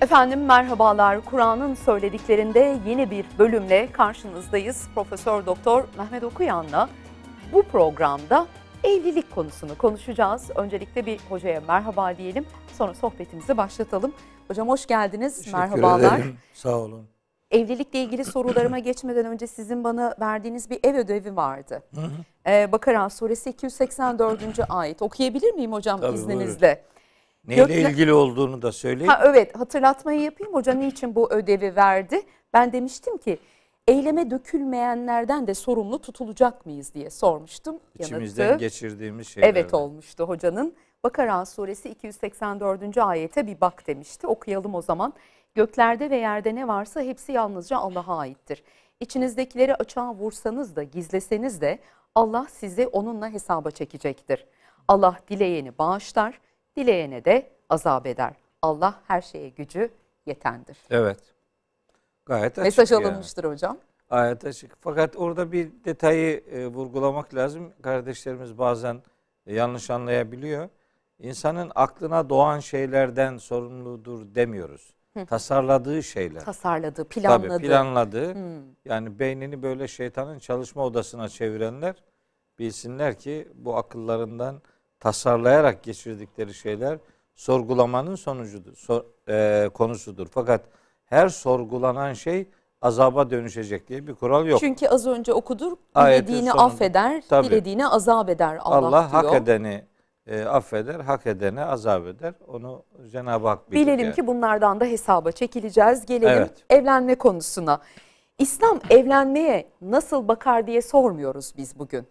Efendim merhabalar. Kur'an'ın söylediklerinde yeni bir bölümle karşınızdayız. Profesör Doktor Mehmet Okuyan'la bu programda evlilik konusunu konuşacağız. Öncelikle bir hocaya merhaba diyelim. Sonra sohbetimizi başlatalım. Hocam hoş geldiniz. Teşekkür Merhabalar. ederim. Sağ olun. Evlilikle ilgili sorularıma geçmeden önce sizin bana verdiğiniz bir ev ödevi vardı. Ee, Bakara suresi 284. ayet. Okuyabilir miyim hocam Tabii, izninizle? Neyle Gökle- ilgili olduğunu da söyleyin. Ha evet hatırlatmayı yapayım. Hoca niçin bu ödevi verdi? Ben demiştim ki eyleme dökülmeyenlerden de sorumlu tutulacak mıyız diye sormuştum. İçimizden Yanıtı geçirdiğimiz şeyler. evet olmuştu hocanın. Bakara suresi 284. ayete bir bak demişti. Okuyalım o zaman. Göklerde ve yerde ne varsa hepsi yalnızca Allah'a aittir. İçinizdekileri açığa vursanız da gizleseniz de Allah sizi onunla hesaba çekecektir. Allah dileyeni bağışlar, dileyene de azap eder. Allah her şeye gücü yetendir. Evet. Gayet açık Mesaj yani. alınmıştır hocam. Gayet açık. Fakat orada bir detayı e, vurgulamak lazım. Kardeşlerimiz bazen e, yanlış anlayabiliyor. İnsanın aklına doğan şeylerden sorumludur demiyoruz. Tasarladığı şeyler. Tasarladı, planladı. Tabii planladığı. Hmm. Yani beynini böyle şeytanın çalışma odasına çevirenler bilsinler ki bu akıllarından tasarlayarak geçirdikleri şeyler sorgulamanın sonucudur, sor- e, konusudur. Fakat her sorgulanan şey azaba dönüşecek diye bir kural yok. Çünkü az önce okuduk, dilediğini sonunda. affeder, Tabii. dilediğini azap eder Allah, Allah, diyor. hak edeni e, affeder, hak edene azap eder. Onu Cenab-ı Hak bilir. Bilelim yani. ki bunlardan da hesaba çekileceğiz. Gelelim Evet. evlenme konusuna. İslam evlenmeye nasıl bakar diye sormuyoruz biz bugün.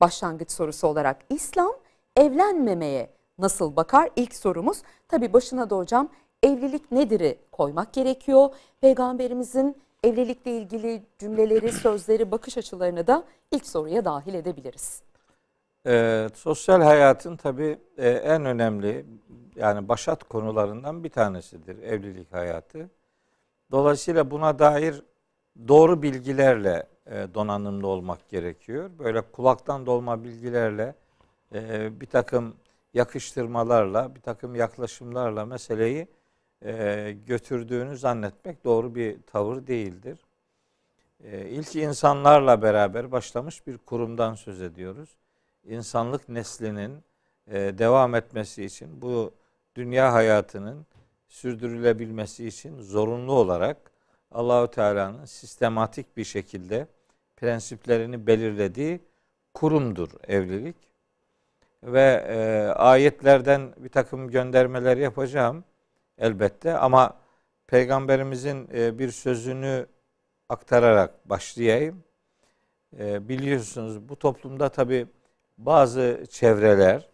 Başlangıç sorusu olarak İslam evlenmemeye nasıl bakar? İlk sorumuz. Tabii başına da hocam evlilik nedir'i koymak gerekiyor. Peygamberimizin evlilikle ilgili cümleleri, sözleri, bakış açılarını da ilk soruya dahil edebiliriz. Ee, sosyal hayatın tabii e, en önemli yani başat konularından bir tanesidir evlilik hayatı. Dolayısıyla buna dair doğru bilgilerle e, donanımlı olmak gerekiyor. Böyle kulaktan dolma bilgilerle e, bir takım yakıştırmalarla, bir takım yaklaşımlarla meseleyi e, götürdüğünü zannetmek doğru bir tavır değildir. E, ilk insanlarla beraber başlamış bir kurumdan söz ediyoruz insanlık neslinin e, devam etmesi için bu dünya hayatının sürdürülebilmesi için zorunlu olarak Allahü Teala'nın sistematik bir şekilde prensiplerini belirlediği kurumdur evlilik. Ve e, ayetlerden bir takım göndermeler yapacağım elbette ama peygamberimizin e, bir sözünü aktararak başlayayım. E, biliyorsunuz bu toplumda tabi bazı çevreler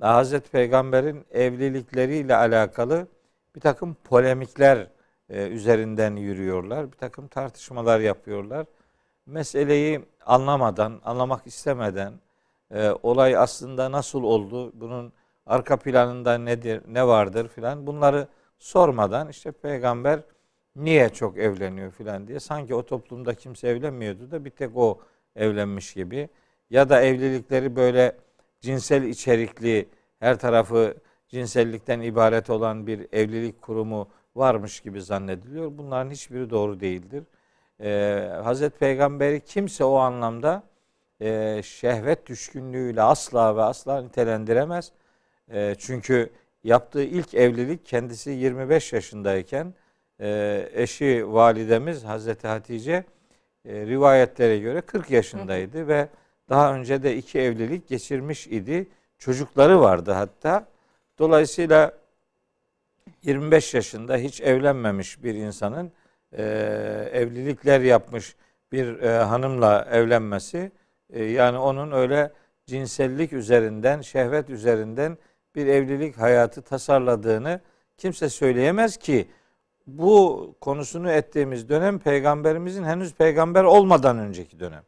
Hazreti Peygamber'in evlilikleriyle alakalı bir takım polemikler e, üzerinden yürüyorlar. Bir takım tartışmalar yapıyorlar. Meseleyi anlamadan, anlamak istemeden e, olay aslında nasıl oldu, bunun arka planında nedir, ne vardır filan bunları sormadan işte peygamber niye çok evleniyor filan diye sanki o toplumda kimse evlenmiyordu da bir tek o evlenmiş gibi ya da evlilikleri böyle cinsel içerikli her tarafı cinsellikten ibaret olan bir evlilik kurumu varmış gibi zannediliyor. Bunların hiçbiri doğru değildir. Ee, Hazreti Peygamberi kimse o anlamda e, şehvet düşkünlüğüyle asla ve asla nitelendiremez. E, çünkü yaptığı ilk evlilik kendisi 25 yaşındayken e, eşi validemiz Hazreti Hatice e, rivayetlere göre 40 yaşındaydı ve daha önce de iki evlilik geçirmiş idi. Çocukları vardı hatta. Dolayısıyla 25 yaşında hiç evlenmemiş bir insanın e, evlilikler yapmış bir e, hanımla evlenmesi e, yani onun öyle cinsellik üzerinden, şehvet üzerinden bir evlilik hayatı tasarladığını kimse söyleyemez ki bu konusunu ettiğimiz dönem peygamberimizin henüz peygamber olmadan önceki dönem.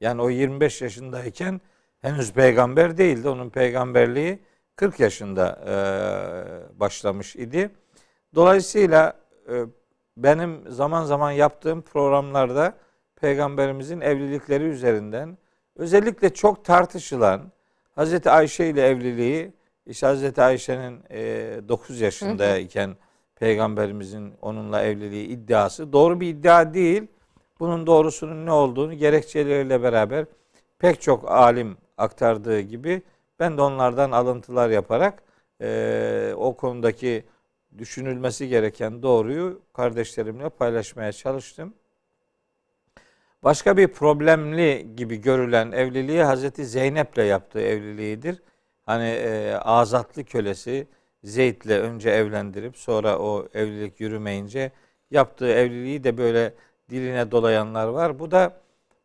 Yani o 25 yaşındayken henüz peygamber değildi. Onun peygamberliği 40 yaşında e, başlamış idi. Dolayısıyla e, benim zaman zaman yaptığım programlarda peygamberimizin evlilikleri üzerinden özellikle çok tartışılan Hazreti Ayşe ile evliliği işte Hazreti Ayşe'nin e, 9 yaşındayken Peygamberimizin onunla evliliği iddiası. Doğru bir iddia değil. Bunun doğrusunun ne olduğunu gerekçeleriyle beraber pek çok alim aktardığı gibi ben de onlardan alıntılar yaparak e, o konudaki düşünülmesi gereken doğruyu kardeşlerimle paylaşmaya çalıştım. Başka bir problemli gibi görülen evliliği Hazreti Zeynep'le yaptığı evliliğidir. Hani e, azatlı kölesi Zeyd'le önce evlendirip sonra o evlilik yürümeyince yaptığı evliliği de böyle diline dolayanlar var. Bu da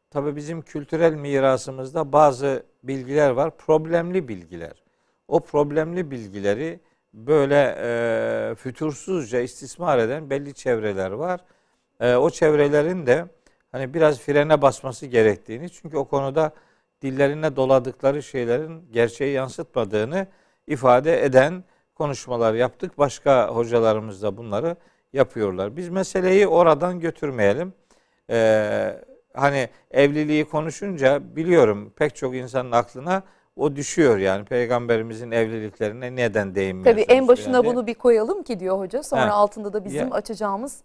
tabii bizim kültürel mirasımızda bazı bilgiler var. Problemli bilgiler. O problemli bilgileri böyle e, fütursuzca istismar eden belli çevreler var. E, o çevrelerin de hani biraz frene basması gerektiğini çünkü o konuda dillerine doladıkları şeylerin gerçeği yansıtmadığını ifade eden konuşmalar yaptık. Başka hocalarımız da bunları yapıyorlar. Biz meseleyi oradan götürmeyelim. Ee, hani evliliği konuşunca biliyorum pek çok insanın aklına o düşüyor yani peygamberimizin evliliklerine neden değinmiyorsunuz? Tabii en başına yani? bunu bir koyalım ki diyor hoca. Sonra He. altında da bizim Ya. açacağımız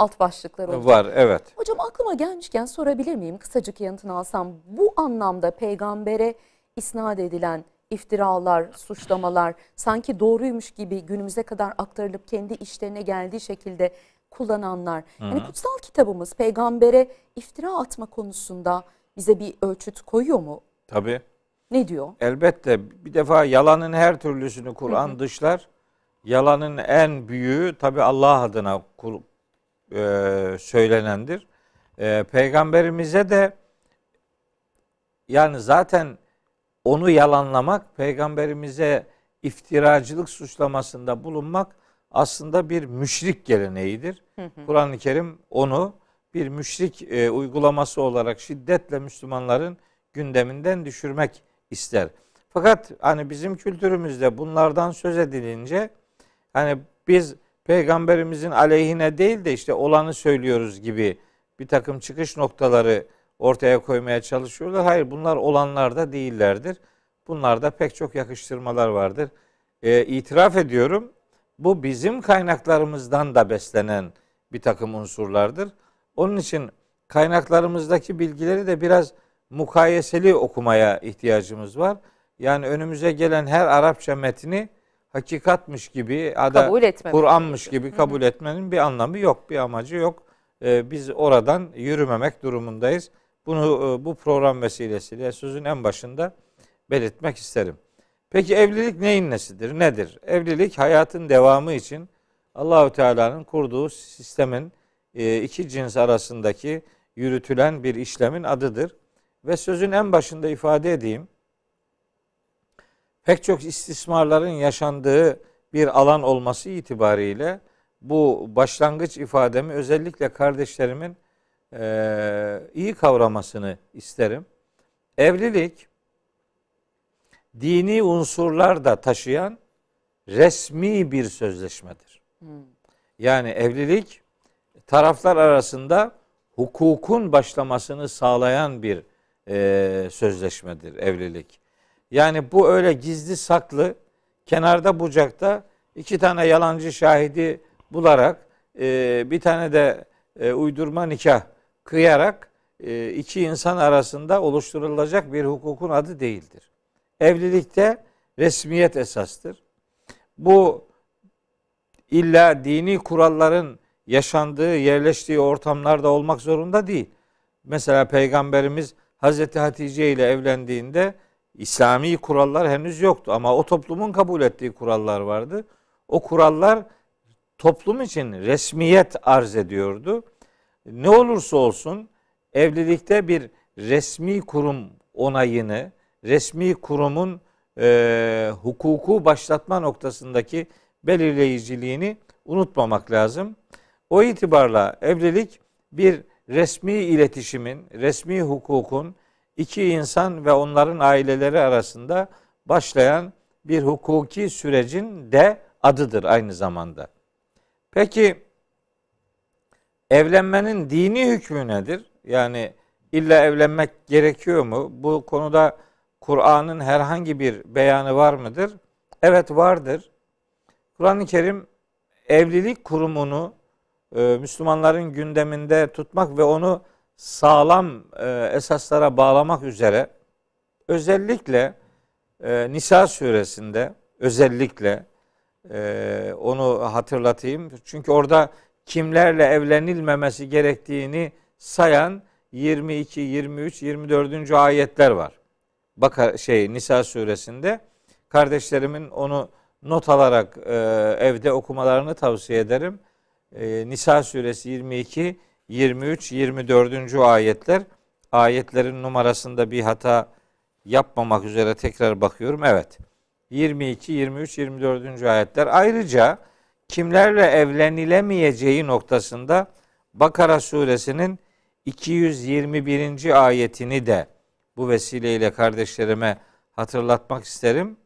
alt başlıklar olacak. var evet. Hocam aklıma gelmişken sorabilir miyim? Kısacık yanıtını alsam. Bu anlamda peygambere isnat edilen iftiralar, suçlamalar sanki doğruymuş gibi günümüze kadar aktarılıp kendi işlerine geldiği şekilde kullananlar. Yani kutsal kitabımız peygambere iftira atma konusunda bize bir ölçüt koyuyor mu? Tabii. Ne diyor? Elbette bir defa yalanın her türlüsünü Kur'an dışlar. Yalanın en büyüğü tabi Allah adına e, söylenendir. E, peygamberimize de yani zaten onu yalanlamak, peygamberimize iftiracılık suçlamasında bulunmak aslında bir müşrik geleneğidir. Kur'an-ı Kerim onu bir müşrik e, uygulaması olarak şiddetle Müslümanların gündeminden düşürmek ister. Fakat hani bizim kültürümüzde bunlardan söz edilince hani biz peygamberimizin aleyhine değil de işte olanı söylüyoruz gibi bir takım çıkış noktaları ortaya koymaya çalışıyorlar. Hayır bunlar olanlar da değillerdir. Bunlarda pek çok yakıştırmalar vardır. E, itiraf ediyorum bu bizim kaynaklarımızdan da beslenen bir takım unsurlardır. Onun için kaynaklarımızdaki bilgileri de biraz mukayeseli okumaya ihtiyacımız var. Yani önümüze gelen her Arapça metni hakikatmiş gibi, ada Kur'anmış gibi kabul etmenin bir anlamı yok, bir amacı yok. Ee, biz oradan yürümemek durumundayız. Bunu e, bu program vesilesiyle sözün en başında belirtmek isterim. Peki evlilik neyin nesidir? Nedir? Evlilik hayatın devamı için Allahü Teala'nın kurduğu sistemin e, iki cins arasındaki yürütülen bir işlemin adıdır. Ve sözün en başında ifade edeyim. Pek çok istismarların yaşandığı bir alan olması itibariyle bu başlangıç ifademi özellikle kardeşlerimin e, iyi kavramasını isterim. Evlilik dini unsurlar da taşıyan resmi bir sözleşmedir. Yani evlilik taraflar arasında hukukun başlamasını sağlayan bir e, sözleşmedir evlilik. Yani bu öyle gizli saklı kenarda bucakta iki tane yalancı şahidi bularak e, bir tane de e, uydurma nikah kıyarak e, iki insan arasında oluşturulacak bir hukukun adı değildir. Evlilikte resmiyet esastır. Bu illa dini kuralların yaşandığı, yerleştiği ortamlarda olmak zorunda değil. Mesela Peygamberimiz Hazreti Hatice ile evlendiğinde İslami kurallar henüz yoktu ama o toplumun kabul ettiği kurallar vardı. O kurallar toplum için resmiyet arz ediyordu. Ne olursa olsun evlilikte bir resmi kurum onayını, resmi kurumun e, hukuku başlatma noktasındaki belirleyiciliğini unutmamak lazım. O itibarla evlilik bir resmi iletişimin, resmi hukukun iki insan ve onların aileleri arasında başlayan bir hukuki sürecin de adıdır aynı zamanda. Peki evlenmenin dini hükmü nedir? Yani illa evlenmek gerekiyor mu? Bu konuda Kur'an'ın herhangi bir beyanı var mıdır? Evet vardır. Kur'an-ı Kerim evlilik kurumunu e, Müslümanların gündeminde tutmak ve onu sağlam e, esaslara bağlamak üzere özellikle e, Nisa suresinde özellikle e, onu hatırlatayım. Çünkü orada kimlerle evlenilmemesi gerektiğini sayan 22, 23, 24. ayetler var. Bakar şey Nisa suresinde kardeşlerimin onu not alarak evde okumalarını tavsiye ederim. Nisa suresi 22, 23, 24. ayetler. Ayetlerin numarasında bir hata yapmamak üzere tekrar bakıyorum. Evet. 22, 23, 24. ayetler. Ayrıca kimlerle evlenilemeyeceği noktasında Bakara suresinin 221. ayetini de bu vesileyle kardeşlerime hatırlatmak isterim.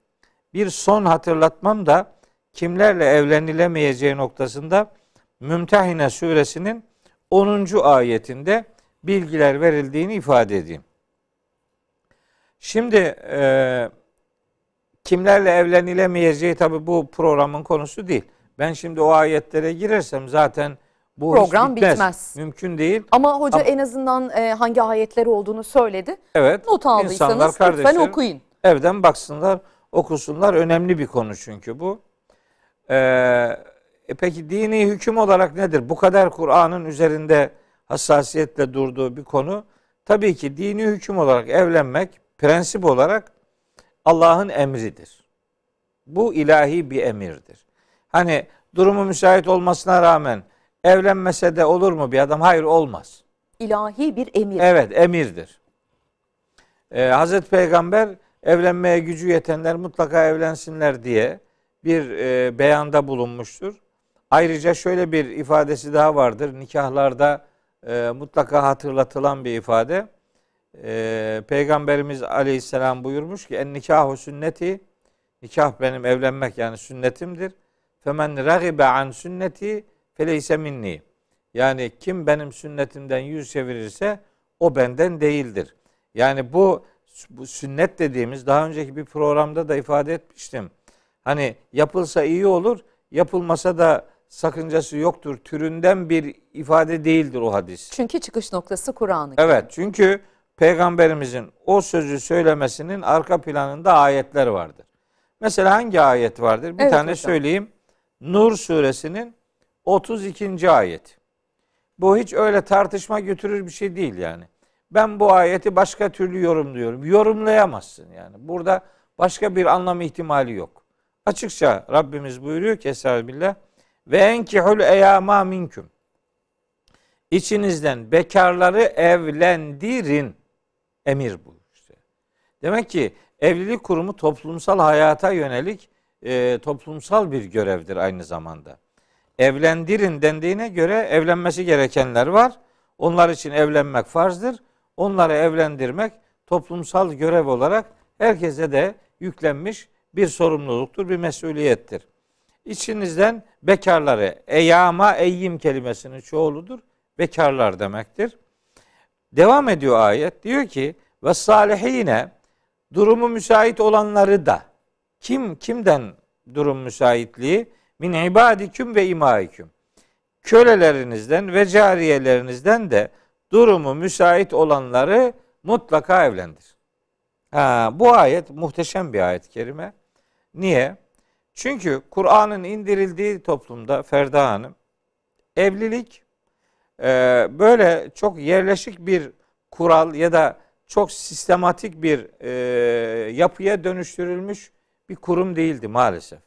Bir son hatırlatmam da kimlerle evlenilemeyeceği noktasında Mümtehine suresinin 10. ayetinde bilgiler verildiğini ifade edeyim. Şimdi e, kimlerle evlenilemeyeceği tabi bu programın konusu değil. Ben şimdi o ayetlere girersem zaten bu Program bitmez. bitmez. Mümkün değil. Ama hoca Ama- en azından e, hangi ayetleri olduğunu söyledi. Evet. Not aldıysanız lütfen okuyun. Evden baksınlar, okusunlar. Önemli bir konu çünkü bu. Ee, e peki dini hüküm olarak nedir? Bu kadar Kur'an'ın üzerinde hassasiyetle durduğu bir konu. Tabii ki dini hüküm olarak evlenmek prensip olarak Allah'ın emridir. Bu ilahi bir emirdir. Hani durumu müsait olmasına rağmen evlenmese de olur mu bir adam? Hayır olmaz. İlahi bir emir. Evet emirdir. Ee, Hazreti Peygamber evlenmeye gücü yetenler mutlaka evlensinler diye bir e, beyanda bulunmuştur. Ayrıca şöyle bir ifadesi daha vardır. Nikahlarda e, mutlaka hatırlatılan bir ifade. E, Peygamberimiz aleyhisselam buyurmuş ki en nikahu sünneti nikah benim evlenmek yani sünnetimdir. Femen ragibe an sünneti feleyse minni. Yani kim benim sünnetimden yüz çevirirse o benden değildir. Yani bu, bu sünnet dediğimiz daha önceki bir programda da ifade etmiştim. Hani yapılsa iyi olur, yapılmasa da sakıncası yoktur. Türünden bir ifade değildir o hadis. Çünkü çıkış noktası Kur'an-ı Evet çünkü peygamberimizin o sözü söylemesinin arka planında ayetler vardır. Mesela hangi ayet vardır? Bir Evet tane hocam. söyleyeyim. Nur suresinin 32. ayet. Bu hiç öyle tartışma götürür bir şey değil yani. Ben bu ayeti başka türlü yorumluyorum. Yorumlayamazsın yani. Burada başka bir anlam ihtimali yok. Açıkça Rabbimiz buyuruyor ki Estağfirullah ve enkihul eyama minküm. İçinizden bekarları evlendirin. Emir bu işte. Demek ki evlilik kurumu toplumsal hayata yönelik e, toplumsal bir görevdir aynı zamanda. Evlendirin dendiğine göre evlenmesi gerekenler var. Onlar için evlenmek farzdır. Onları evlendirmek toplumsal görev olarak herkese de yüklenmiş bir sorumluluktur, bir mesuliyettir. İçinizden bekarları, eyama eyyim kelimesinin çoğuludur. Bekarlar demektir. Devam ediyor ayet. Diyor ki ve salihine durumu müsait olanları da kim kimden durum müsaitliği min ibadiküm ve imaiküm kölelerinizden ve cariyelerinizden de durumu müsait olanları mutlaka evlendir. Ha, bu ayet muhteşem bir ayet-i kerime. Niye? Çünkü Kur'an'ın indirildiği toplumda Ferda Hanım evlilik e, böyle çok yerleşik bir kural ya da çok sistematik bir e, yapıya dönüştürülmüş bir kurum değildi maalesef.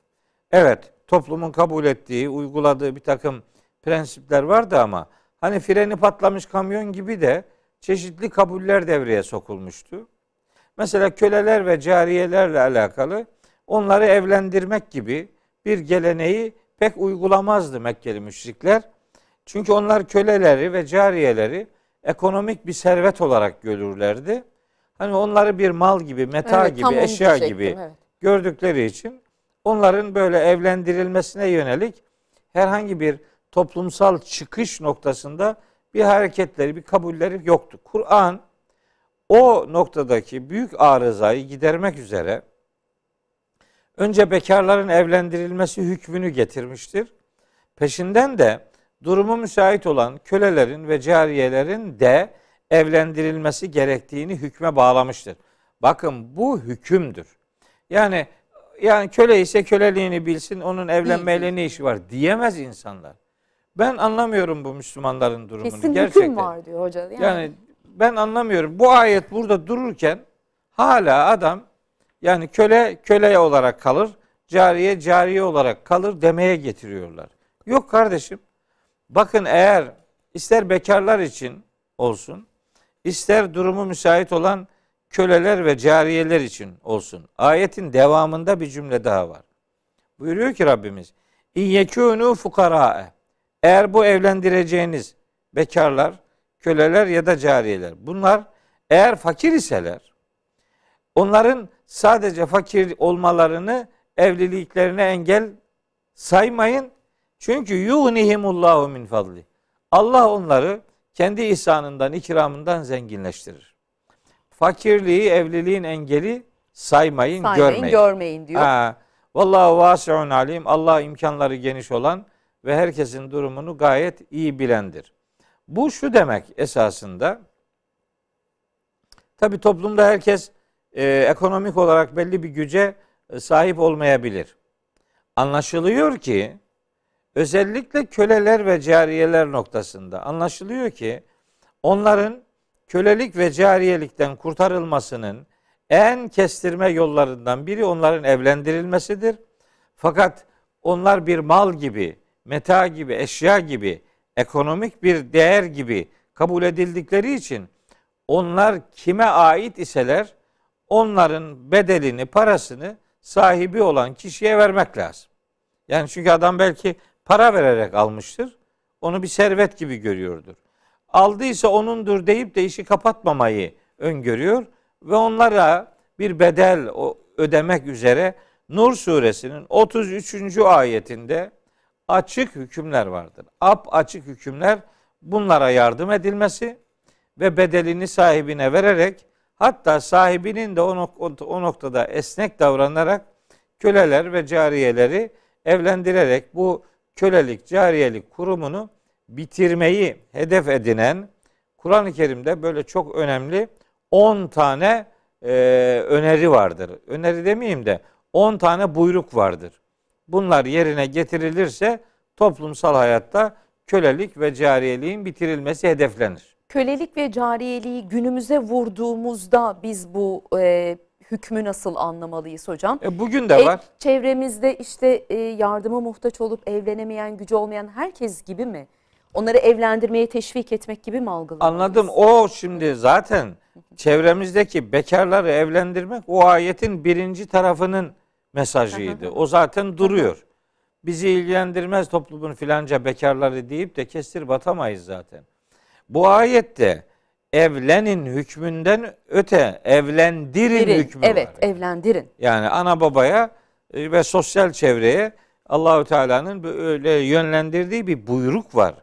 Evet toplumun kabul ettiği, uyguladığı bir takım prensipler vardı ama hani freni patlamış kamyon gibi de çeşitli kabuller devreye sokulmuştu. Mesela köleler ve cariyelerle alakalı onları evlendirmek gibi bir geleneği pek uygulamazdı Mekkeli müşrikler. Çünkü onlar köleleri ve cariyeleri ekonomik bir servet olarak görürlerdi. Hani onları bir mal gibi, meta Evet, gibi, eşya gibi evet. gördükleri için onların böyle evlendirilmesine yönelik herhangi bir toplumsal çıkış noktasında bir hareketleri, bir kabulleri yoktu. Kur'an o noktadaki büyük arızayı gidermek üzere önce bekarların evlendirilmesi hükmünü getirmiştir. Peşinden de durumu müsait olan kölelerin ve cariyelerin de evlendirilmesi gerektiğini hükme bağlamıştır. Bakın bu hükümdür. Yani yani köle ise köleliğini bilsin, onun evlenmeyle ne işi var diyemez insanlar. Ben anlamıyorum bu Müslümanların durumunu. Kesin Gerçekten. hüküm var diyor hoca. Yani, Yani ben anlamıyorum. Bu ayet burada dururken hala adam yani köle köle olarak kalır, cariye cariye olarak kalır demeye getiriyorlar. Yok kardeşim. Bakın eğer ister bekarlar için olsun, ister durumu müsait olan köleler ve cariyeler için olsun. Ayetin devamında bir cümle daha var. Buyuruyor ki Rabbimiz, İyyekûnû fukarâe. Eğer bu evlendireceğiniz bekarlar, köleler ya da cariyeler. Bunlar eğer fakir iseler onların sadece fakir olmalarını evliliklerine engel saymayın. Çünkü yuhnihimullahu min fadli. Allah onları kendi ihsanından, ikramından zenginleştirir. Fakirliği, evliliğin engeli saymayın, saymayın, görmeyin. görmeyin diyor. Ha, Vallahu vasiun alim. Allah imkanları geniş olan ve herkesin durumunu gayet iyi bilendir. Bu şu demek esasında. Tabi toplumda herkes e, ekonomik olarak belli bir güce e, sahip olmayabilir. Anlaşılıyor ki özellikle köleler ve cariyeler noktasında anlaşılıyor ki onların kölelik ve cariyelikten kurtarılmasının en kestirme yollarından biri onların evlendirilmesidir. Fakat onlar bir mal gibi, meta gibi, eşya gibi, ekonomik bir değer gibi kabul edildikleri için onlar kime ait iseler onların bedelini, parasını sahibi olan kişiye vermek lazım. Yani çünkü adam belki para vererek almıştır. Onu bir servet gibi görüyordur. Aldıysa onundur deyip de işi kapatmamayı öngörüyor ve onlara bir bedel ödemek üzere Nur suresinin 33. ayetinde açık hükümler vardır. Ap açık hükümler bunlara yardım edilmesi ve bedelini sahibine vererek hatta sahibinin de o, nok- o noktada esnek davranarak köleler ve cariyeleri evlendirerek bu kölelik, cariyelik kurumunu bitirmeyi hedef edinen Kur'an-ı Kerim'de böyle çok önemli 10 tane e, öneri vardır. Öneri demeyeyim de 10 tane buyruk vardır. Bunlar yerine getirilirse toplumsal hayatta kölelik ve cariyeliğin bitirilmesi hedeflenir. Kölelik ve cariyeliği günümüze vurduğumuzda biz bu e, hükmü nasıl anlamalıyız hocam? E, bugün de E, var. çevremizde işte e, yardıma muhtaç olup evlenemeyen, gücü olmayan herkes gibi mi? Onları evlendirmeye teşvik etmek gibi mi algılamalıyız? Anladım. O şimdi zaten çevremizdeki bekarları evlendirmek o ayetin birinci tarafının mesajıydı. O zaten duruyor. Bizi ilgilendirmez toplumun filanca bekarları deyip de kestir batamayız zaten. Bu ayette evlenin hükmünden öte evlendirin Birin, hükmü evet, var. evlendirin. Yani ana babaya e, ve sosyal çevreye Allahü Teala'nın böyle yönlendirdiği bir buyruk var.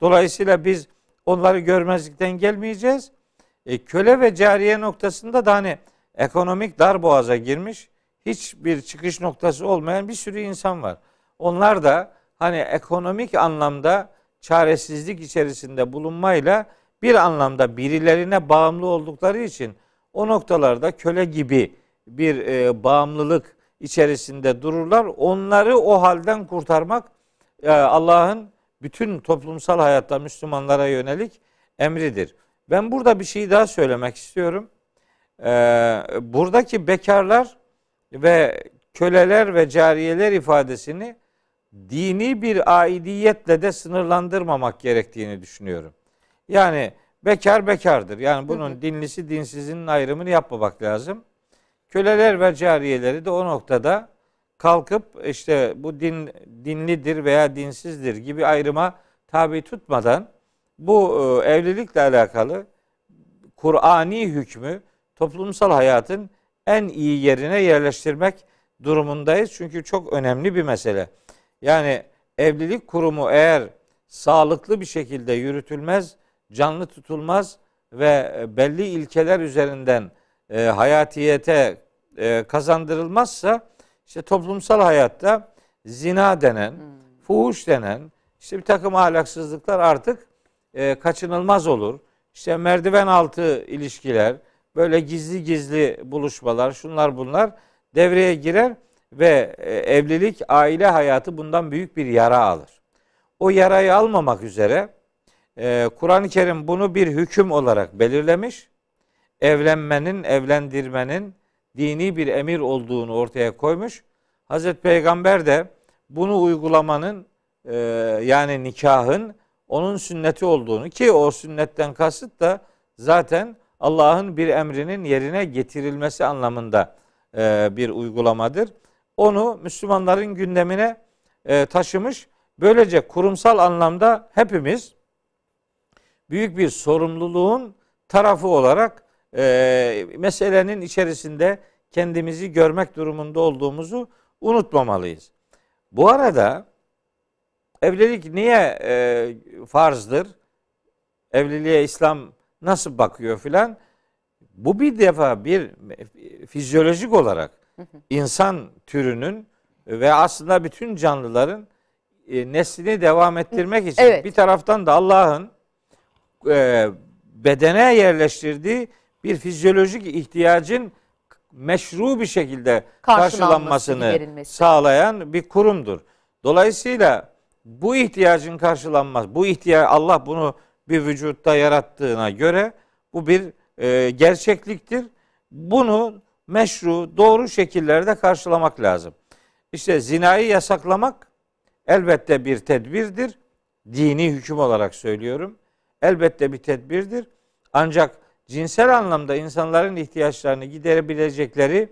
Dolayısıyla biz onları görmezlikten gelmeyeceğiz. E, köle ve cariye noktasında da hani ekonomik dar boğaza girmiş, hiçbir çıkış noktası olmayan bir sürü insan var. Onlar da hani ekonomik anlamda çaresizlik içerisinde bulunmayla bir anlamda birilerine bağımlı oldukları için o noktalarda köle gibi bir e, bağımlılık içerisinde dururlar. Onları o halden kurtarmak e, Allah'ın bütün toplumsal hayatta Müslümanlara yönelik emridir. Ben burada bir şey daha söylemek istiyorum. Ee, buradaki bekarlar ve köleler ve cariyeler ifadesini dini bir aidiyetle de sınırlandırmamak gerektiğini düşünüyorum. Yani bekar bekardır. Yani bunun dinlisi dinsizinin ayrımını yapmamak lazım. Köleler ve cariyeleri de o noktada kalkıp işte bu din dinlidir veya dinsizdir gibi ayrıma tabi tutmadan bu e, evlilikle alakalı Kur'ani hükmü toplumsal hayatın en iyi yerine yerleştirmek durumundayız. Çünkü çok önemli bir mesele. Yani evlilik kurumu eğer sağlıklı bir şekilde yürütülmez, canlı tutulmaz ve belli ilkeler üzerinden e, hayatiyete e, kazandırılmazsa işte toplumsal hayatta zina denen, fuhuş denen, işte bir takım ahlaksızlıklar artık e, kaçınılmaz olur. İşte merdiven altı ilişkiler, böyle gizli gizli buluşmalar, şunlar bunlar devreye girer ve e, evlilik, aile hayatı bundan büyük bir yara alır. O yarayı almamak üzere e, Kur'an-ı Kerim bunu bir hüküm olarak belirlemiş. Evlenmenin, evlendirmenin dini bir emir olduğunu ortaya koymuş. Hazreti Peygamber de bunu uygulamanın e, yani nikahın onun sünneti olduğunu ki o sünnetten kasıt da zaten Allah'ın bir emrinin yerine getirilmesi anlamında bir uygulamadır. Onu Müslümanların gündemine e, taşımış. Böylece kurumsal anlamda hepimiz büyük bir sorumluluğun tarafı olarak e, meselenin içerisinde kendimizi görmek durumunda olduğumuzu unutmamalıyız. Bu arada evlilik niye e, farzdır? Evliliğe İslam nasıl bakıyor filan? Bu bir defa bir fizyolojik olarak insan türünün ve aslında bütün canlıların e, neslini devam ettirmek için Evet. bir taraftan da Allah'ın e, bedene yerleştirdiği bir fizyolojik ihtiyacın meşru bir şekilde Karşılanması, karşılanmasını sağlayan bir kurumdur. Dolayısıyla bu ihtiyacın karşılanmaz. Bu ihtiyaç Allah bunu bir vücutta yarattığına göre bu bir e, gerçekliktir. Bunu meşru, doğru şekillerde karşılamak lazım. İşte zinayı yasaklamak elbette bir tedbirdir. Dini hüküm olarak söylüyorum. Elbette bir tedbirdir. Ancak cinsel anlamda insanların ihtiyaçlarını giderebilecekleri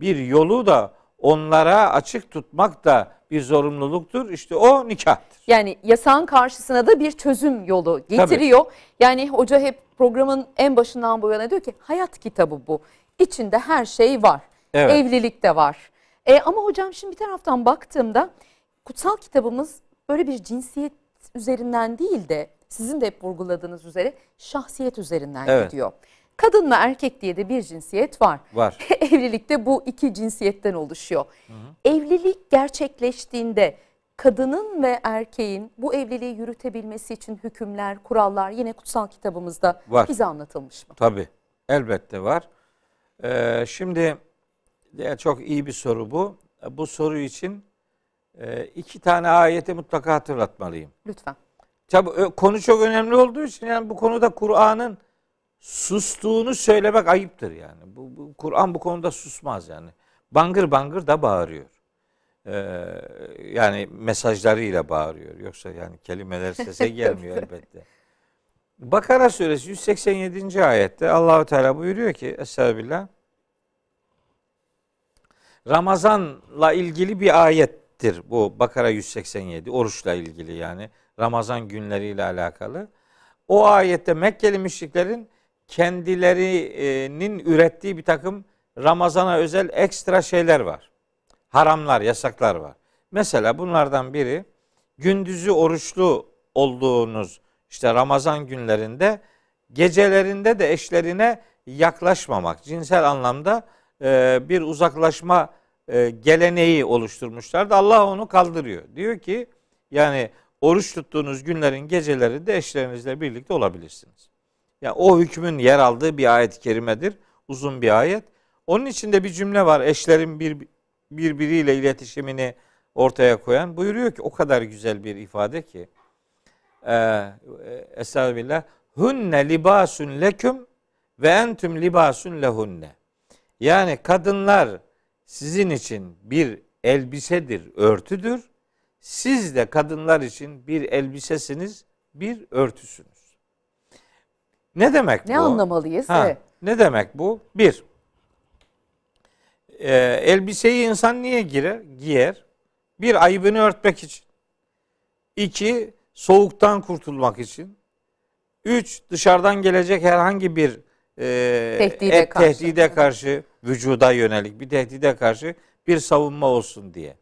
bir yolu da onlara açık tutmak da bir zorunluluktur. İşte o nikahtır. Yani yasağın karşısına da bir çözüm yolu getiriyor. Yani hoca hep programın en başından bu yana diyor ki hayat kitabı bu. İçinde her şey var. Evet. Evlilik de var. E, ama hocam şimdi bir taraftan baktığımda kutsal kitabımız böyle bir cinsiyet üzerinden değil de sizin de hep vurguladığınız üzere şahsiyet üzerinden Evet. gidiyor. Kadın ve erkek diye de bir cinsiyet var. Var. Evlilikte bu iki cinsiyetten oluşuyor. Evlilik gerçekleştiğinde kadının ve erkeğin bu evliliği yürütebilmesi için hükümler, kurallar yine kutsal kitabımızda Var. bize anlatılmış mı? Tabi. Elbette var. Ee, şimdi çok iyi bir soru bu. Bu soru için e, iki tane ayeti mutlaka hatırlatmalıyım. Lütfen. Tabi ö- konu çok önemli olduğu için yani bu konuda Kur'an'ın sustuğunu söylemek ayıptır yani. Bu, bu Kur'an bu konuda susmaz yani. Bangır bangır da bağırıyor. Ee, yani mesajlarıyla bağırıyor. Yoksa yani kelimeler sese gelmiyor elbette. Bakara suresi 187. ayette Allahu Teala buyuruyor ki Estağfirullah. Ramazanla ilgili bir ayettir bu Bakara 187 oruçla ilgili yani Ramazan günleriyle alakalı. O ayette Mekkeli müşriklerin kendilerinin ürettiği bir takım Ramazana özel ekstra şeyler var. Haramlar, yasaklar var. Mesela bunlardan biri gündüzü oruçlu olduğunuz işte Ramazan günlerinde gecelerinde de eşlerine yaklaşmamak. Cinsel anlamda e, bir uzaklaşma e, geleneği oluşturmuşlardı. Allah onu kaldırıyor. Diyor ki yani oruç tuttuğunuz günlerin gecelerinde eşlerinizle birlikte olabilirsiniz. Ya o hükmün yer aldığı bir ayet-i kerimedir. Uzun bir ayet. Onun içinde bir cümle var. Eşlerin bir birbiriyle iletişimini ortaya koyan buyuruyor ki o kadar güzel bir ifade ki e, Estağfirullah hunne libasun leküm ve entüm libasun lehunne yani kadınlar sizin için bir elbisedir, örtüdür. Siz de kadınlar için bir elbisesiniz, bir örtüsünüz. Ne demek Ne bu? anlamalıyız? Ha, Evet. Ne demek bu? Bir, e, elbiseyi insan niye girer? Giyer. Bir, ayıbını örtmek için. İki, soğuktan kurtulmak için. Üç, dışarıdan gelecek herhangi bir e, Tehdide et karşı. tehdide karşı, vücuda yönelik bir tehdide karşı bir savunma olsun diye.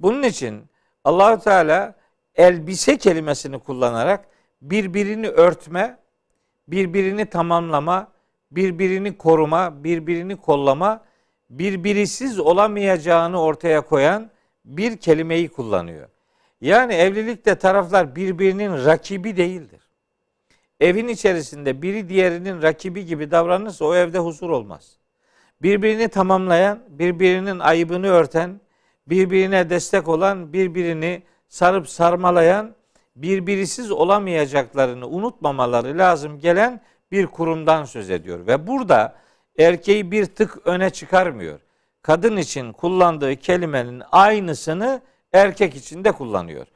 Bunun için Allahü Teala elbise kelimesini kullanarak birbirini örtme, birbirini tamamlama, birbirini koruma, birbirini kollama, birbirisiz olamayacağını ortaya koyan bir kelimeyi kullanıyor. Yani evlilikte taraflar birbirinin rakibi değildir. Evin içerisinde biri diğerinin rakibi gibi davranırsa o evde huzur olmaz. Birbirini tamamlayan, birbirinin ayıbını örten, birbirine destek olan, birbirini sarıp sarmalayan, birbirisiz olamayacaklarını unutmamaları lazım gelen bir kurumdan söz ediyor. Ve burada erkeği bir tık öne çıkarmıyor. Kadın için kullandığı kelimenin aynısını erkek için de kullanıyor.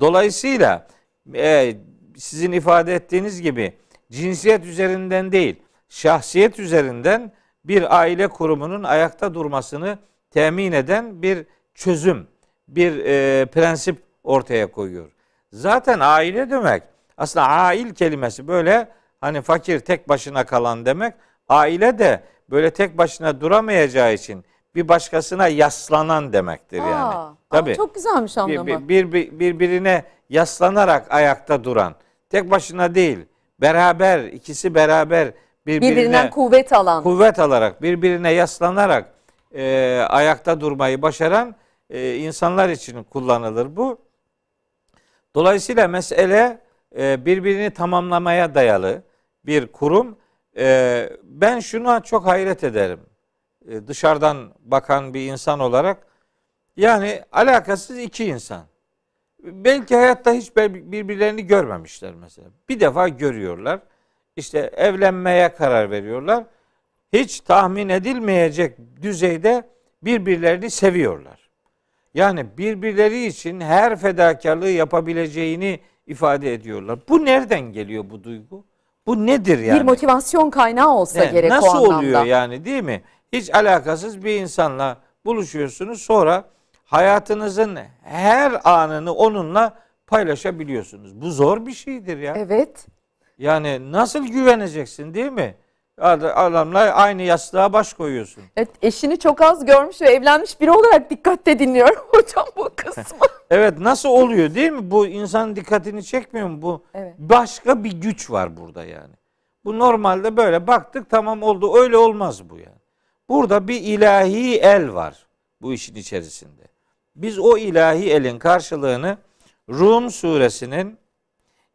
Dolayısıyla e, sizin ifade ettiğiniz gibi cinsiyet üzerinden değil, şahsiyet üzerinden bir aile kurumunun ayakta durmasını temin eden bir çözüm, bir e, prensip ortaya koyuyor. Zaten aile demek aslında ail kelimesi böyle hani fakir tek başına kalan demek. Aile de böyle tek başına duramayacağı için bir başkasına yaslanan demektir yani. Tabii. aa, çok güzelmiş Bir, anlamı. bir, bir- birbirine yaslanarak ayakta duran. Tek başına değil. Beraber ikisi beraber birbirine Birbirinden kuvvet alan. kuvvet alarak, birbirine yaslanarak e, ayakta durmayı başaran e, insanlar için kullanılır bu. Dolayısıyla mesele e, birbirini tamamlamaya dayalı bir kurum. E, ben şuna çok hayret ederim. E, dışarıdan bakan bir insan olarak yani alakasız iki insan. Belki hayatta hiç bir- birbirlerini görmemişler mesela. Bir defa görüyorlar. İşte evlenmeye karar veriyorlar. Hiç tahmin edilmeyecek düzeyde birbirlerini seviyorlar. Yani birbirleri için her fedakarlığı yapabileceğini ifade ediyorlar. Bu nereden geliyor bu duygu? Bu nedir yani? Bir motivasyon kaynağı olsa Ne, gerek nasıl o anlamda. oluyor yani değil mi? Hiç alakasız bir insanla buluşuyorsunuz sonra hayatınızın her anını onunla paylaşabiliyorsunuz. Bu zor bir şeydir ya. Evet. Yani nasıl güveneceksin değil mi? Ad- Adamla aynı yastığa baş koyuyorsun. Evet, eşini çok az görmüş ve evlenmiş biri olarak dikkatle dinliyorum hocam bu kısmı. Evet nasıl oluyor değil mi? Bu insanın dikkatini çekmiyor mu? Bu Evet. başka bir güç var burada yani. Bu normalde böyle baktık tamam oldu. Öyle olmaz bu yani. Burada bir ilahi el var bu işin içerisinde. Biz o ilahi elin karşılığını Rum suresinin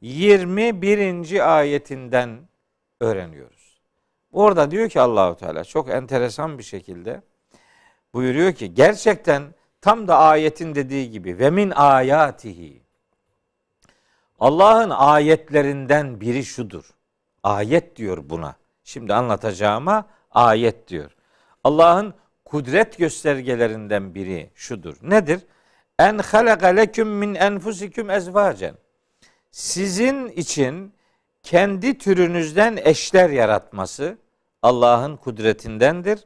21. ayetinden öğreniyoruz. Orada diyor ki Allahu Teala çok enteresan bir şekilde buyuruyor ki gerçekten tam da ayetin dediği gibi ve min ayatihi Allah'ın ayetlerinden biri şudur. Ayet diyor buna. Şimdi anlatacağıma ayet diyor. Allah'ın kudret göstergelerinden biri şudur. Nedir? En halaka leküm min enfusikum ezvacen. Sizin için kendi türünüzden eşler yaratması Allah'ın kudretindendir.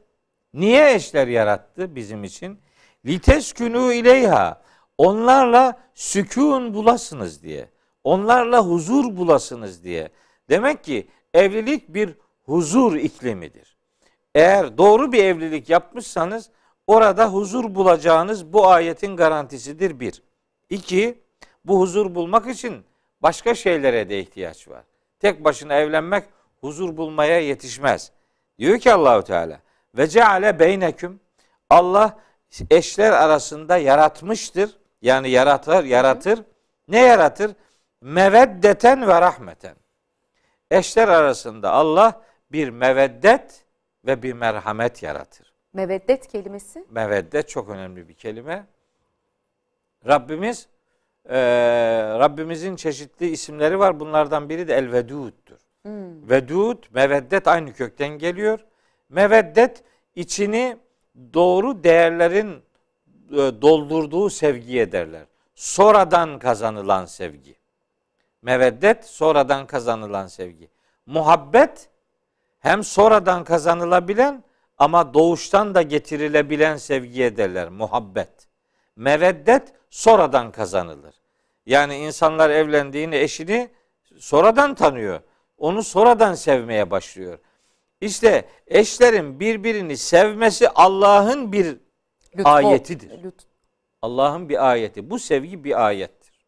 Niye eşler yarattı bizim için? Liteskünü ileyha. Onlarla sükun bulasınız diye. Onlarla huzur bulasınız diye. Demek ki evlilik bir huzur iklimidir. Eğer doğru bir evlilik yapmışsanız orada huzur bulacağınız bu ayetin garantisidir bir. İki, bu huzur bulmak için başka şeylere de ihtiyaç var. Tek başına evlenmek huzur bulmaya yetişmez. Diyor ki Allahu Teala ve ceale beyneküm Allah eşler arasında yaratmıştır. Yani yaratır, yaratır. Ne yaratır? Meveddeten ve rahmeten. Eşler arasında Allah bir meveddet ve bir merhamet yaratır. Meveddet kelimesi. Meveddet çok önemli bir kelime. Rabbimiz e, Rabbimizin çeşitli isimleri var. Bunlardan biri de El Vedud'dur. Vedud, meveddet aynı kökten geliyor. Meveddet içini doğru değerlerin e, doldurduğu sevgiye derler. Sonradan kazanılan sevgi. Meveddet sonradan kazanılan sevgi. Muhabbet hem sonradan kazanılabilen ama doğuştan da getirilebilen sevgiye derler. Muhabbet. Meveddet sonradan kazanılır. Yani insanlar evlendiğini eşini sonradan tanıyor. Onu sonradan sevmeye başlıyor. İşte eşlerin birbirini sevmesi Allah'ın bir Lütfu. Ayetidir. Lütf- Allah'ın bir ayeti. Bu sevgi bir ayettir.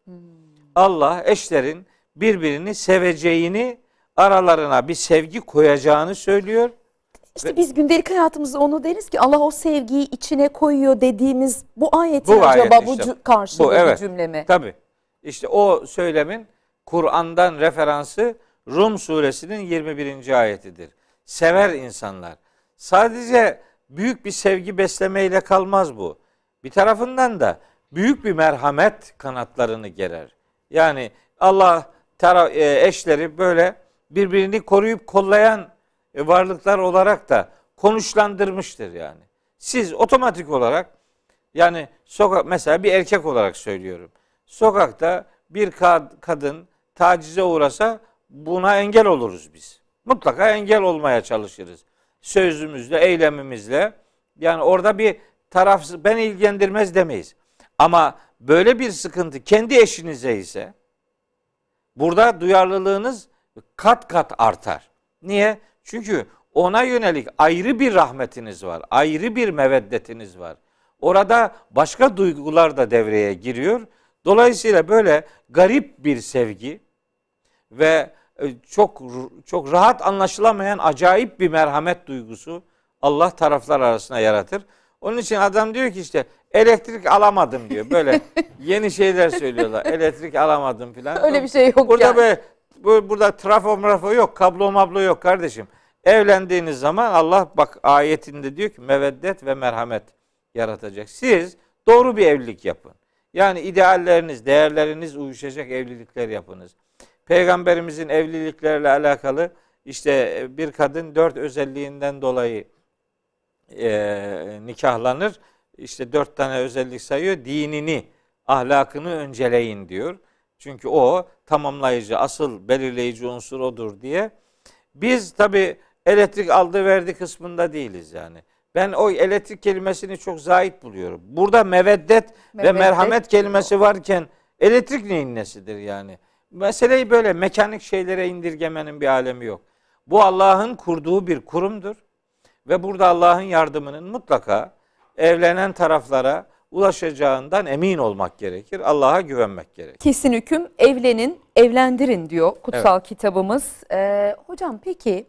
Allah eşlerin birbirini seveceğini, aralarına bir sevgi koyacağını söylüyor. İşte biz gündelik hayatımızda onu deriz ki Allah o sevgiyi içine koyuyor dediğimiz bu ayetin Bu ayet acaba bu işte. cü- karşılığı Bu, evet. cümle mi? Tabii. İşte o söylemin Kur'an'dan referansı Rum suresinin 21. ayetidir. Sever insanlar. Sadece büyük bir sevgi beslemeyle kalmaz bu. Bir tarafından da büyük bir merhamet kanatlarını gerer. Yani Allah e, eşleri böyle birbirini koruyup kollayan e, varlıklar olarak da konuşlandırmıştır yani. Siz otomatik olarak yani sokak mesela bir erkek olarak söylüyorum. Sokakta bir kad- kadın tacize uğrasa buna engel oluruz biz. Mutlaka engel olmaya çalışırız. Sözümüzle, eylemimizle. Yani orada bir tarafsız ben ilgilendirmez demeyiz. Ama böyle bir sıkıntı kendi eşinize ise burada duyarlılığınız kat kat artar. Niye? Çünkü ona yönelik ayrı bir rahmetiniz var. Ayrı bir meveddetiniz var. Orada başka duygular da devreye giriyor. Dolayısıyla böyle garip bir sevgi ve e, çok çok rahat anlaşılamayan acayip bir merhamet duygusu Allah taraflar arasında yaratır. Onun için adam diyor ki işte elektrik alamadım diyor. Böyle yeni şeyler söylüyorlar. Elektrik alamadım filan. Öyle bir şey yok Burada yani. böyle bu- burada trafo mrafo yok, kablo mablo yok kardeşim. Evlendiğiniz zaman Allah bak ayetinde diyor ki meveddet ve merhamet yaratacak. Siz doğru bir evlilik yapın. Yani idealleriniz, değerleriniz uyuşacak evlilikler yapınız. Peygamberimizin evliliklerle alakalı işte bir kadın dört özelliğinden dolayı e, nikahlanır. İşte dört tane özellik sayıyor. Dinini, ahlakını önceleyin diyor. Çünkü o tamamlayıcı, asıl belirleyici unsur odur diye. Biz tabi elektrik aldı verdi kısmında değiliz yani. Ben o elektrik kelimesini çok zahit buluyorum. Burada meveddet, ve Meveddet merhamet kelimesi varken elektrik neyin nesidir yani? Meseleyi böyle mekanik şeylere indirgemenin bir alemi yok. Bu Allah'ın kurduğu bir kurumdur. Ve burada Allah'ın yardımının mutlaka evlenen taraflara ulaşacağından emin olmak gerekir. Allah'a güvenmek gerekir. Kesin hüküm evlenin, evlendirin diyor kutsal kitabımız. Ee, hocam peki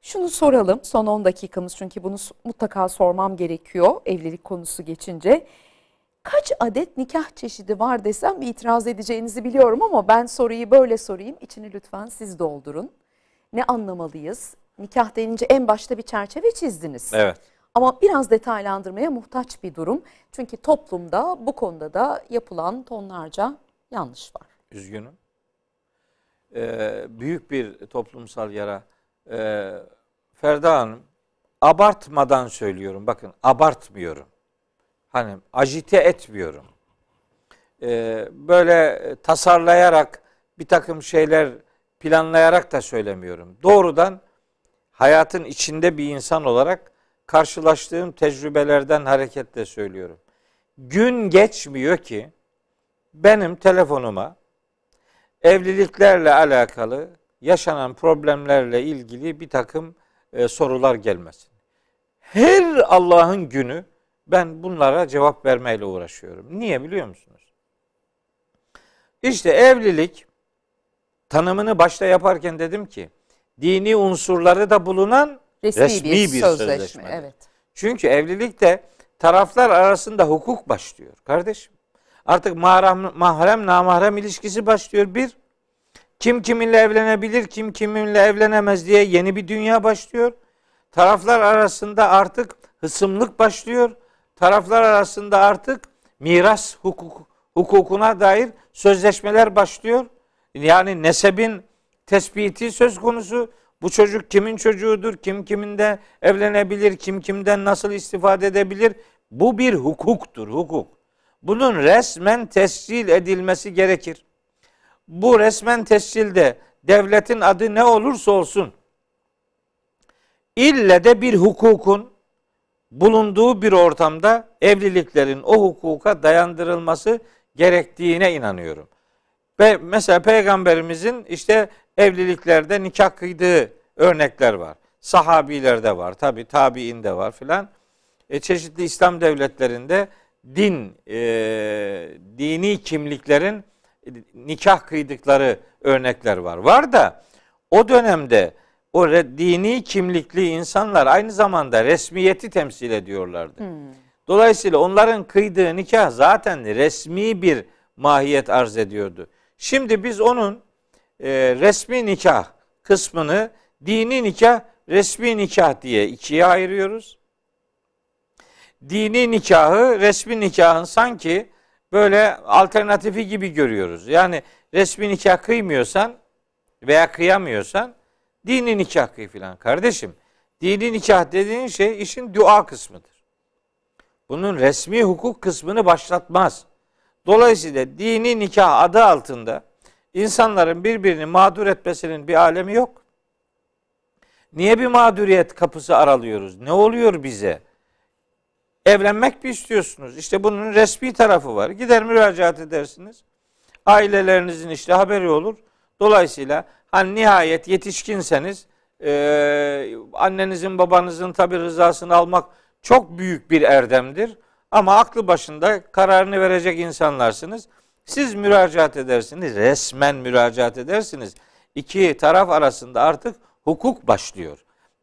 şunu soralım son 10 dakikamız çünkü bunu mutlaka sormam gerekiyor evlilik konusu geçince. Kaç adet nikah çeşidi var desem itiraz edeceğinizi biliyorum ama ben soruyu böyle sorayım. İçini lütfen siz doldurun. Ne anlamalıyız? Nikah denince en başta bir çerçeve çizdiniz. Evet. Ama biraz detaylandırmaya muhtaç bir durum. Çünkü toplumda bu konuda da yapılan tonlarca yanlış var. Üzgünüm. Ee, büyük bir toplumsal yara. Ee, Ferda Hanım, abartmadan söylüyorum. Bakın abartmıyorum. Hani ajite etmiyorum. Ee, böyle tasarlayarak bir takım şeyler planlayarak da söylemiyorum. Doğrudan hayatın içinde bir insan olarak karşılaştığım tecrübelerden hareketle söylüyorum. Gün geçmiyor ki benim telefonuma evliliklerle alakalı yaşanan problemlerle ilgili bir takım e, sorular gelmesin. Her Allah'ın günü ben bunlara cevap vermeyle uğraşıyorum. Niye biliyor musunuz? İşte evlilik tanımını başta yaparken dedim ki dini unsurları da bulunan Resmi, Resmi bir, bir sözleşme. sözleşmedir. Evet. çünkü evlilikte taraflar arasında hukuk başlıyor kardeşim. Artık mahrem, mahrem namahrem ilişkisi başlıyor bir. Kim kiminle evlenebilir, kim kiminle evlenemez diye yeni bir dünya başlıyor. Taraflar arasında artık hısımlık başlıyor. Taraflar arasında artık miras hukuk, hukukuna dair sözleşmeler başlıyor. Yani nesebin tespiti söz konusu. Bu çocuk kimin çocuğudur, kim kiminde evlenebilir, kim kimden nasıl istifade edebilir. Bu bir hukuktur, hukuk. Bunun resmen tescil edilmesi gerekir. Bu resmen tescilde devletin adı ne olursa olsun ille de bir hukukun bulunduğu bir ortamda evliliklerin o hukuka dayandırılması gerektiğine inanıyorum. Ve mesela peygamberimizin işte evliliklerde nikah kıydığı örnekler var. Sahabilerde var, tabi tabiinde var filan. E, çeşitli İslam devletlerinde din, e, dini kimliklerin nikah kıydıkları örnekler var. Var da o dönemde o dini kimlikli insanlar aynı zamanda resmiyeti temsil ediyorlardı. Dolayısıyla onların kıydığı nikah zaten resmi bir mahiyet arz ediyordu. Şimdi biz onun e, resmi nikah kısmını dini nikah, resmi nikah diye ikiye ayırıyoruz. Dini nikahı resmi nikahın sanki böyle alternatifi gibi görüyoruz. Yani resmi nikah kıymıyorsan veya kıyamıyorsan dini nikah kıy filan. Kardeşim dini nikah dediğin şey işin dua kısmıdır. Bunun resmi hukuk kısmını başlatmaz. Dolayısıyla dini nikah adı altında insanların birbirini mağdur etmesinin bir alemi yok. Niye bir mağduriyet kapısı aralıyoruz? Ne oluyor bize? Evlenmek mi istiyorsunuz? İşte bunun resmi tarafı var. Gider müracaat edersiniz. Ailelerinizin işte haberi olur. Dolayısıyla hani nihayet yetişkinseniz e, annenizin babanızın tabi rızasını almak çok büyük bir erdemdir. Ama aklı başında kararını verecek insanlarsınız. Siz müracaat edersiniz, resmen müracaat edersiniz. İki taraf arasında artık hukuk başlıyor.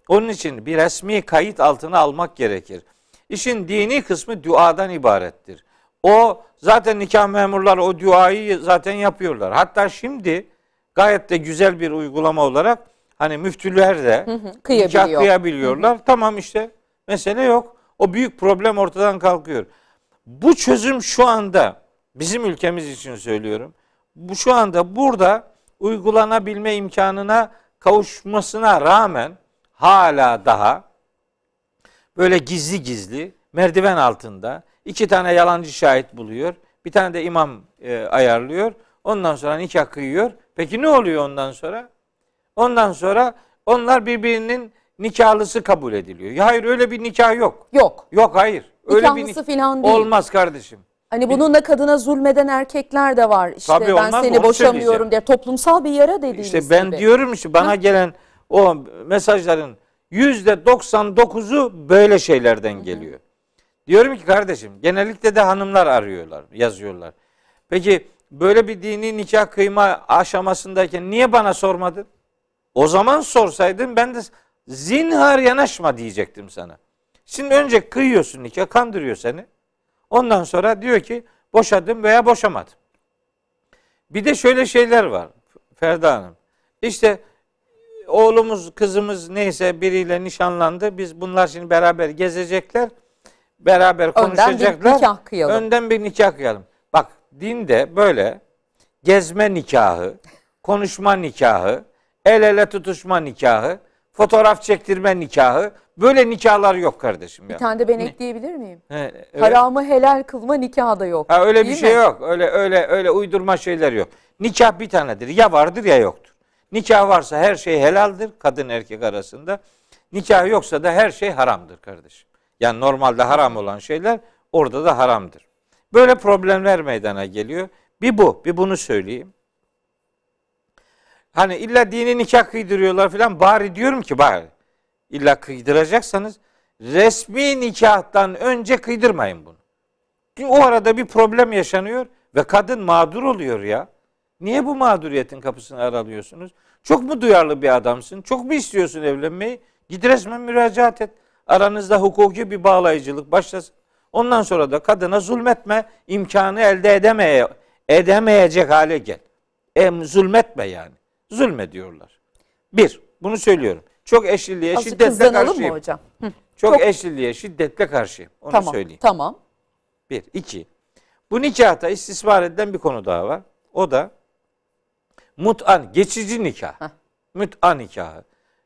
Onun için bir resmi kayıt altına almak gerekir. İşin dini kısmı duadan ibarettir. O zaten nikah memurları o duayı zaten yapıyorlar. Hatta şimdi gayet de güzel bir uygulama olarak hani müftüler de kıyabiliyor. nikah kıyabiliyorlar. Tamam işte mesele yok. O büyük problem ortadan kalkıyor. Bu çözüm şu anda bizim ülkemiz için söylüyorum. Bu şu anda burada uygulanabilme imkanına kavuşmasına rağmen hala daha böyle gizli gizli merdiven altında iki tane yalancı şahit buluyor. Bir tane de imam e, ayarlıyor. Ondan sonra nikah kıyıyor. Peki ne oluyor ondan sonra? Ondan sonra onlar birbirinin nikahlısı kabul ediliyor. Ya hayır öyle bir nikah yok. Yok. Yok hayır. Öyle bir Nikahlısı nik- falan değil. Olmaz kardeşim. Hani bununla kadına zulmeden erkekler de var. İşte Tabii ben olmaz seni boşamıyorum diye. Toplumsal bir yara dediğiniz İşte ben gibi. diyorum işte bana gelen o mesajların yüzde 99'u böyle şeylerden geliyor. Diyorum ki kardeşim genellikle de hanımlar arıyorlar, yazıyorlar. Peki böyle bir dini nikah kıyma aşamasındayken niye bana sormadın? O zaman sorsaydın ben de zinhar yanaşma diyecektim sana. Şimdi önce kıyıyorsun nikah, kandırıyor seni. Ondan sonra diyor ki boşadım veya boşamadım. Bir de şöyle şeyler var Ferda Hanım. İşte oğlumuz, kızımız neyse biriyle nişanlandı. Biz bunlar şimdi beraber gezecekler. Beraber Önden bir konuşacaklar. nikah kıyalım. Önden bir nikah kıyalım. Bak dinde böyle gezme nikahı, konuşma nikahı, el ele tutuşma nikahı, fotoğraf çektirme nikahı böyle nikahlar yok kardeşim ya. Bir tane de ben ekleyebilir miyim? He, evet. Haramı helal kılma nikahı da yok. Ha öyle bir şey mi? yok. Öyle öyle öyle uydurma şeyler yok. Nikah bir tanedir. Ya vardır ya yoktur. Nikah varsa her şey helaldir kadın erkek arasında. Nikah yoksa da her şey haramdır kardeşim. Yani normalde haram olan şeyler orada da haramdır. Böyle problemler meydana geliyor. Bir bu, bir bunu söyleyeyim. Hani illa dini nikah kıydırıyorlar falan bari diyorum ki bari illa kıydıracaksanız resmi nikahtan önce kıydırmayın bunu. Çünkü o arada bir problem yaşanıyor ve kadın mağdur oluyor ya. Niye bu mağduriyetin kapısını aralıyorsunuz? Çok mu duyarlı bir adamsın? Çok mu istiyorsun evlenmeyi? Git resmen müracaat et. Aranızda hukuki bir bağlayıcılık başlasın. Ondan sonra da kadına zulmetme imkanı elde edemeye, edemeyecek hale gel. E, zulmetme yani. Zulme diyorlar. Bir, bunu söylüyorum. Çok eşliliğe, Azıcık şiddetle hızlanalım mı karşıyım. hocam? Hı, Çok, Çok- eşliliğe, şiddetle karşıyım. Onu tamam. söyleyeyim. Tamam. Bir. iki. Bu nikahta istismar edilen bir konu daha var. O da mut'an, geçici nikah. Heh. Mut'a nikahı.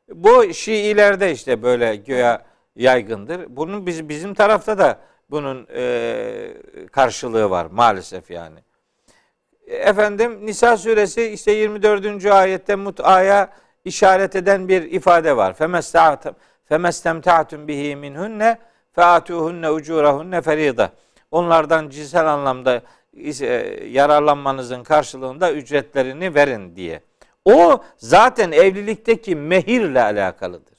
Bu Şiilerde işte böyle göya yaygındır. Bunun biz, bizim tarafta da bunun e, karşılığı var maalesef yani. Efendim Nisa suresi işte 24. ayette mut'aya işaret eden bir ifade var. Femestemta'tum bihi minhunne featuhunne ucurahunne ferida. Onlardan cinsel anlamda e, yararlanmanızın karşılığında ücretlerini verin diye. O zaten evlilikteki mehirle alakalıdır.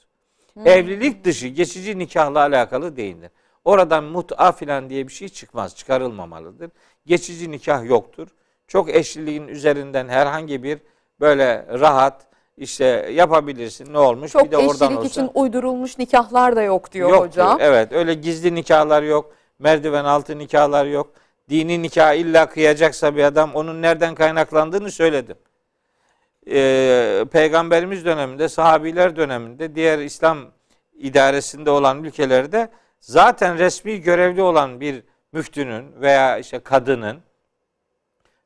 Evlilik dışı geçici nikahla alakalı değildir. Oradan mut'a filan diye bir şey çıkmaz, çıkarılmamalıdır. Geçici nikah yoktur. Çok eşliliğin üzerinden herhangi bir böyle rahat, işte yapabilirsin ne olmuş Çok bir de oradan eşlilik olsa. için uydurulmuş nikahlar da yok diyor Yoktur, hocam. Evet öyle gizli nikahlar yok. Merdiven altı nikahlar yok. Dini nikah illa kıyacaksa bir adam onun nereden kaynaklandığını söyledim. Ee, Peygamberimiz döneminde, sahabiler döneminde, diğer İslam idaresinde olan ülkelerde zaten resmi görevli olan bir müftünün veya işte kadının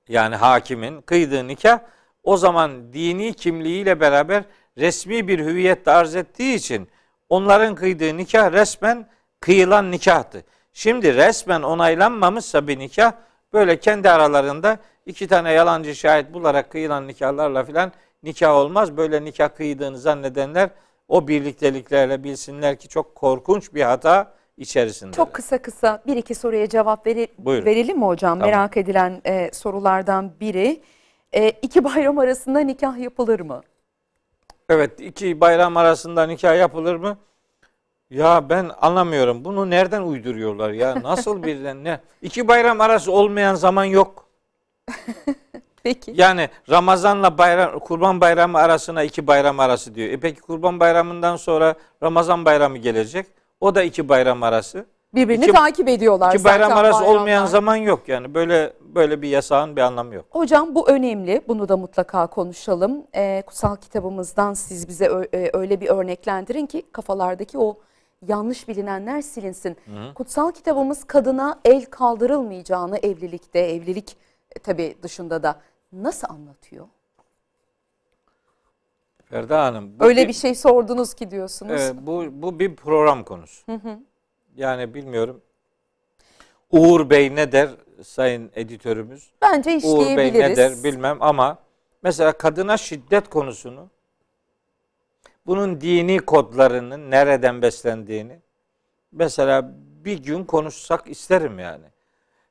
yani hakimin kıydığı nikah o zaman dini kimliğiyle beraber resmi bir hüviyette arz ettiği için onların kıydığı nikah resmen kıyılan nikahtı. Şimdi resmen onaylanmamışsa bir nikah böyle kendi aralarında iki tane yalancı şahit bularak kıyılan nikahlarla filan nikah olmaz. Böyle nikah kıydığını zannedenler o birlikteliklerle bilsinler ki çok korkunç bir hata içerisinde. Çok kısa kısa bir iki soruya cevap veri- Buyurun. verelim mi hocam? Tamam. Merak edilen e, sorulardan biri. E, iki bayram arasında nikah yapılır mı? Evet iki bayram arasında nikah yapılır mı? Ya ben anlamıyorum. Bunu nereden uyduruyorlar ya? Nasıl birden ne? İki bayram arası olmayan zaman yok. Peki. Yani Ramazanla bayram, Kurban Bayramı arasına iki bayram arası diyor. E peki Kurban Bayramı'ndan sonra Ramazan Bayramı gelecek. O da iki bayram arası. Birbirini iki- takip ediyorlar İki bayram arası olmayan zaman yok yani. Böyle böyle bir yasağın bir anlamı yok. Hocam bu önemli. Bunu da mutlaka konuşalım. Ee, kutsal kitabımızdan siz bize e, öyle bir örneklendirin ki kafalardaki o yanlış bilinenler silinsin. Kutsal kitabımız kadına el kaldırılmayacağını evlilikte, evlilik e, tabii dışında da nasıl anlatıyor? Ferda Hanım. Öyle bir şey sordunuz ki diyorsunuz. Evet, bu bu bir program konusu. Yani bilmiyorum. Uğur Bey ne der sayın editörümüz? Bence Uğur Bey işleyebiliriz. ne der bilmem ama mesela kadına şiddet konusunu bunun dini kodlarının nereden beslendiğini mesela bir gün konuşsak isterim yani.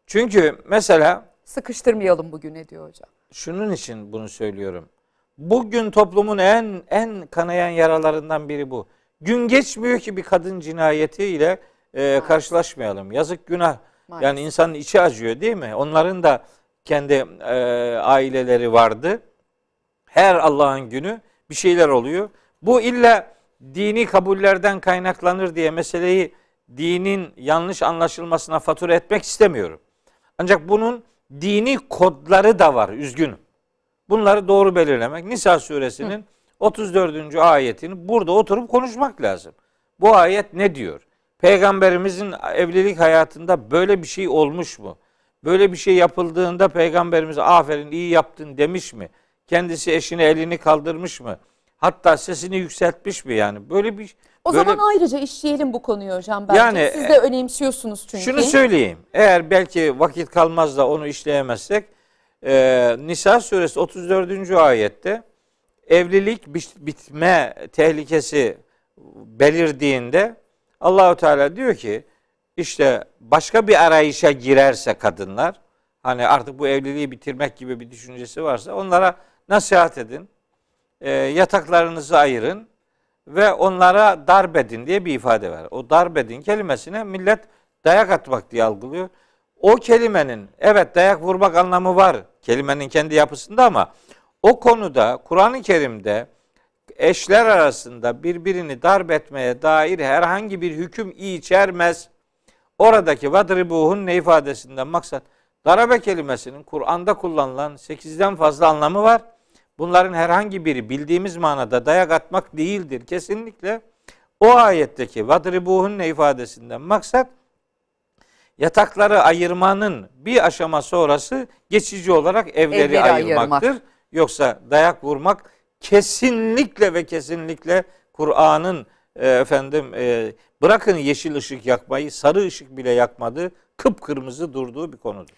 Çünkü mesela Sıkıştırmayalım bugüne diyor hocam. şunun için bunu söylüyorum. Bugün toplumun en en kanayan yaralarından biri bu. Gün geçmiyor ki bir kadın cinayetiyle e, karşılaşmayalım. Yazık günah. Maalesef. Yani insanın içi acıyor değil mi? Onların da kendi e, aileleri vardı. Her Allah'ın günü bir şeyler oluyor. Bu illa dini kabullerden kaynaklanır diye meseleyi dinin yanlış anlaşılmasına fatura etmek istemiyorum. Ancak bunun dini kodları da var. Üzgünüm. Bunları doğru belirlemek. Nisa suresinin 34. ayetini burada oturup konuşmak lazım. Bu ayet ne diyor? Peygamberimizin evlilik hayatında böyle bir şey olmuş mu? Böyle bir şey yapıldığında peygamberimiz aferin iyi yaptın demiş mi? Kendisi eşine elini kaldırmış mı? Hatta sesini yükseltmiş mi yani? Böyle bir O böyle- zaman ayrıca işleyelim bu konuyu hocam bence. Yani, Siz de önemsiyorsunuz çünkü. Şunu söyleyeyim. Eğer belki vakit kalmaz da onu işleyemezsek e, Nisa suresi 34. ayette evlilik bit- bitme tehlikesi belirdiğinde Allahu Teala diyor ki işte başka bir arayışa girerse kadınlar hani artık bu evliliği bitirmek gibi bir düşüncesi varsa onlara nasihat edin. E, yataklarınızı ayırın ve onlara darbedin diye bir ifade var. O darbedin kelimesine millet dayak atmak diye algılıyor. O kelimenin evet dayak vurmak anlamı var kelimenin kendi yapısında ama o konuda Kur'an-ı Kerim'de eşler arasında birbirini darp etmeye dair herhangi bir hüküm içermez. Oradaki vadribuhun ne ifadesinden maksat darabe kelimesinin Kur'an'da kullanılan 8'den fazla anlamı var. Bunların herhangi biri bildiğimiz manada dayak atmak değildir. Kesinlikle o ayetteki vadribuhun ne ifadesinden maksat yatakları ayırmanın bir aşama sonrası geçici olarak evleri, Evleri ayırmaktır. ayırmak. Yoksa dayak vurmak kesinlikle ve kesinlikle Kur'an'ın e, efendim e, bırakın yeşil ışık yakmayı sarı ışık bile yakmadığı kıpkırmızı durduğu bir konudur.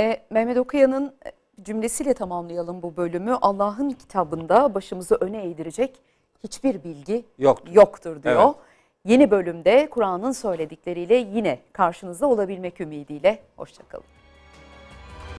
E, Mehmet Okuyan'ın e, cümlesiyle tamamlayalım bu bölümü. Allah'ın kitabında başımızı öne eğdirecek hiçbir bilgi Yoktur. yoktur diyor. Evet. Yeni bölümde Kur'an'ın söyledikleriyle yine karşınızda olabilmek ümidiyle. Hoşçakalın.